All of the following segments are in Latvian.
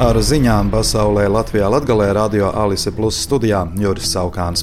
Ar ziņām pasaulē Latvijā Latgalē radio Alise Plus studijā Juris Saukāns.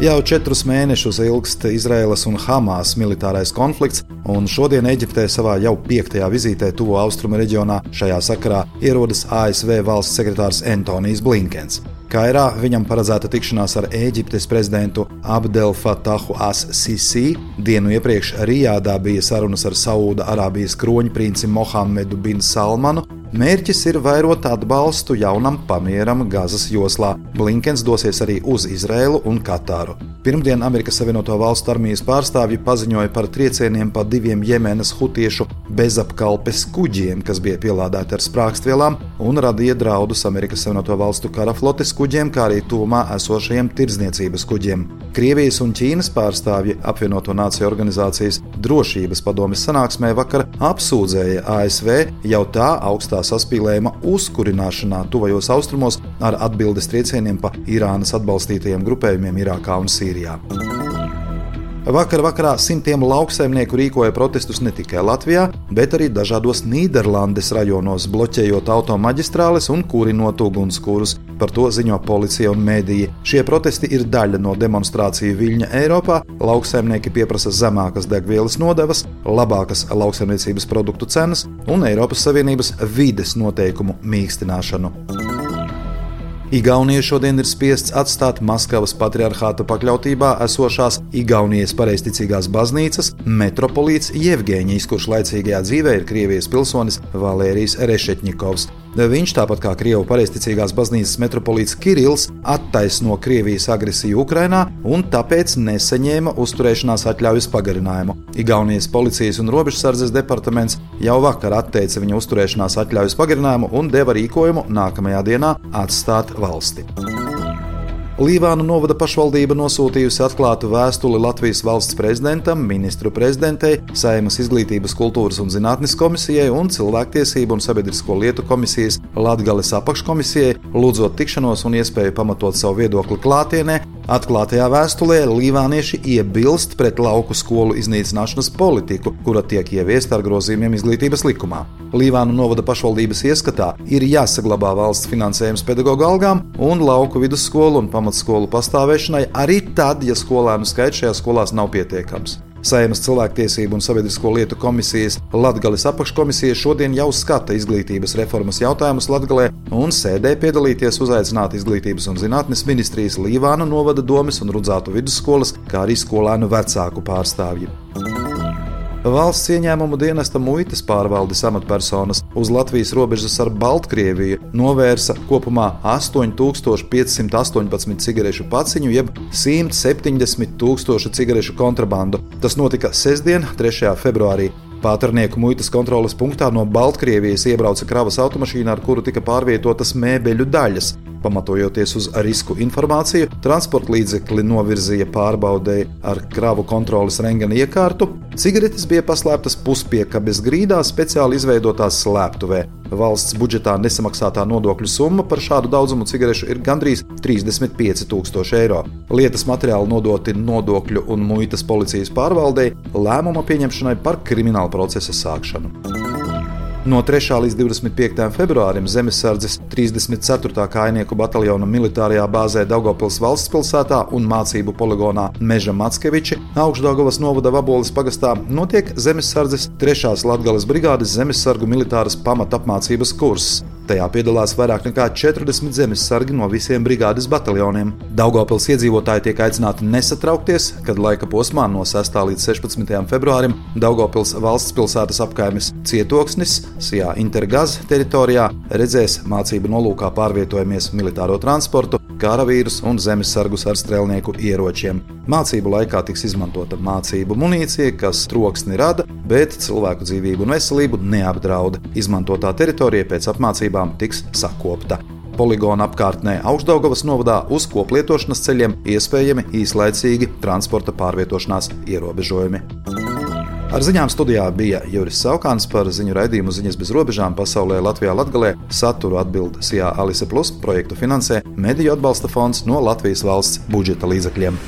Jau četrus mēnešus ilgst Izraēlas un Hamas militārais konflikts, un šodien Eģiptē savā jau piektajā vizītē tuvo austrumu reģionā šajā sakarā ierodas ASV valsts sekretārs Antonijs Blinkens. Kairā viņam paredzēta tikšanās ar Eģiptes prezidentu Abdel Fatahu As-Sisi. Dienu iepriekš Rijādā bija sarunas ar Saūda Arābijas kroņprinci Mohamedu bin Salmanu Mērķis ir vairot atbalstu jaunam pamieram Gazas joslā. Blinkens dosies arī uz Izrēlu un Katāru. Pirmdien Amerikas Savienoto Valstu armijas pārstāvji paziņoja par triecieniem pa diviem Jemenas hutiešu bezapkalpes kuģiem, kas bija pielādēti ar sprākstvielām un radīja draudus Amerikas Savienoto Valstu kara flotes kuģiem, kā arī tuvumā esošajiem tirdzniecības kuģiem. Krievijas un Ķīnas pārstāvji apvienoto nāciju organizācijas drošības padomes sanāksmē vakar apsūdzēja ASV jau tā augstā saspīlējuma uzkurināšanā tuvajos austrumos ar atbildes triecieniem pa Irānas atbalstītajiem grupējumiem Irākā un Sīrijā. Vakar vakarā simtiem lauksaimnieku rīkoja protestus ne tikai Latvijā, bet arī dažādos Nīderlandes rajonos, bloķējot automaģistrāles un kurinot ugunskura. Par to ziņo policija un mēdīji. Šie protesti ir daļa no demonstrāciju viļņa Eiropā. Lauksaimnieki pieprasa zemākas degvielas nodevas, labākas lauksaimniecības produktu cenas un Eiropas Savienības vides noteikumu mīkstināšanu. Igaunija šodien ir spiests atstāt Maskavas patriarchāta pakļautībā esošās Igaunijas pareizticīgās baznīcas metropolīts Jevģēņijs, kurš laicīgajā dzīvē ir Krievijas pilsonis Valērijas Rešetņikovs. Viņš, tāpat kā Krievijas pareizticīgās baznīcas metropolīts Kirills, attaisno Krievijas agresiju Ukrainā un tāpēc nesaņēma uzturēšanās atļaujas pagarinājumu. Igaunijas policijas un robežsardzes departaments jau vakar atteica viņa uzturēšanās atļaujas pagarinājumu un deva rīkojumu nākamajā dienā atstāt valsti. Līvānu novada pašvaldība nosūtījusi atklātu vēstuli Latvijas valsts prezidentam, ministru prezidentei, Saimas izglītības, kultūras un zinātnes komisijai un cilvēktiesību un sabiedrisko lietu komisijas Latgales apakškomisijai, lūdzot tikšanos un iespēju pamatot savu viedokli klātienē, Atklātajā vēstulē līvānieši iebilst pret lauku skolu iznīcināšanas politiku, kura tiek ieviesta ar grozījumiem izglītības likumā. Līvānu novada pašvaldības ieskatā ir jāsaglabā valsts finansējums pedagoģa algām un lauku vidusskolu un pamatskolu pastāvēšanai arī tad, ja skolēnu skaits šajās skolās nav pietiekams. Saimas cilvēktiesību un sabiedrisko lietu komisijas Latvijas apakškomisija šodien jau skata izglītības reformas jautājumus Latvijā, un sēdē piedalīties uzaicināti izglītības un zinātnes ministrijas Līvāna novada domes un Rudzātu vidusskolas, kā arī skolēnu vecāku pārstāvji. Valsts ieņēmumu dienesta muitas pārvaldes amatpersonas uz Latvijas robežas ar Baltkrieviju novērsa kopumā 8518 cigarešu paciņu, jeb 170 tūkstošu cigarešu kontrabandu. Tas notika sestdien, 3. februārī. Pāternieku muitas kontroles punktā no Baltkrievijas iebrauca kravas automašīna, ar kuru tika pārvietotas mēbeļu daļas. Pamatojoties uz risku informāciju, transporta līdzekli novirzīja pārbaudēji ar kravu kontrolas rengena iekārtu. Cigaretes bija paslēptas puspiekabes grīdā speciāli izveidotās slēptuvē. Valsts budžetā nesamaksātā nodokļu summa par šādu daudzumu cigarešu ir gandrīz 35,000 eiro. Lietas materiāli nodoti nodokļu un muitas policijas pārvaldei lēmuma pieņemšanai par kriminālu procesa sākšanu. No 3. līdz 25. februārim Zemesardzes 34. kājnieku bataljona militārajā bāzē Daugopils valsts pilsētā un mācību poligonā Meža Matskeviči Augšdagovas novada Vaboles pagastā notiek Zemesardzes 3. Latgales brigādes zemesargu militāras pamatapmācības kurss. Tajā piedalās vairāk nekā 40 zemesargi no visiem brigādes bataljoniem. Daugopils iedzīvotāji tiek aicināti nesatraukties, kad laika posmā no 6. līdz 16. februārim Daugopils valsts pilsētas apkaimes cietoksnis Sijā Intergaz teritorijā redzēs mācību nolūkā pārvietojamies militāro transportu, karavīrus un zemesargus ar strēlnieku ieročiem. Mācību laikā tiks izmantota mācību munīcija, kas troksni rada, bet cilvēku dzīvību un veselību neapdrauda. Izmantotā teritorija pēc apmācībām tiks sakopta. Poligona apkārtnē Augstdaugavas novadā uz koplietošanas ceļiem iespējami īslaicīgi transporta pārvietošanās ierobežojumi. Ar ziņām studijā bija Juris Saukāns par ziņu raidījumu Ziņas bez robežām pasaulē Latvijā Latgalē. Saturu atbild Sijā Alise Plus projektu finansē Mediju atbalsta fonds no Latvijas valsts budžeta līdzekļiem.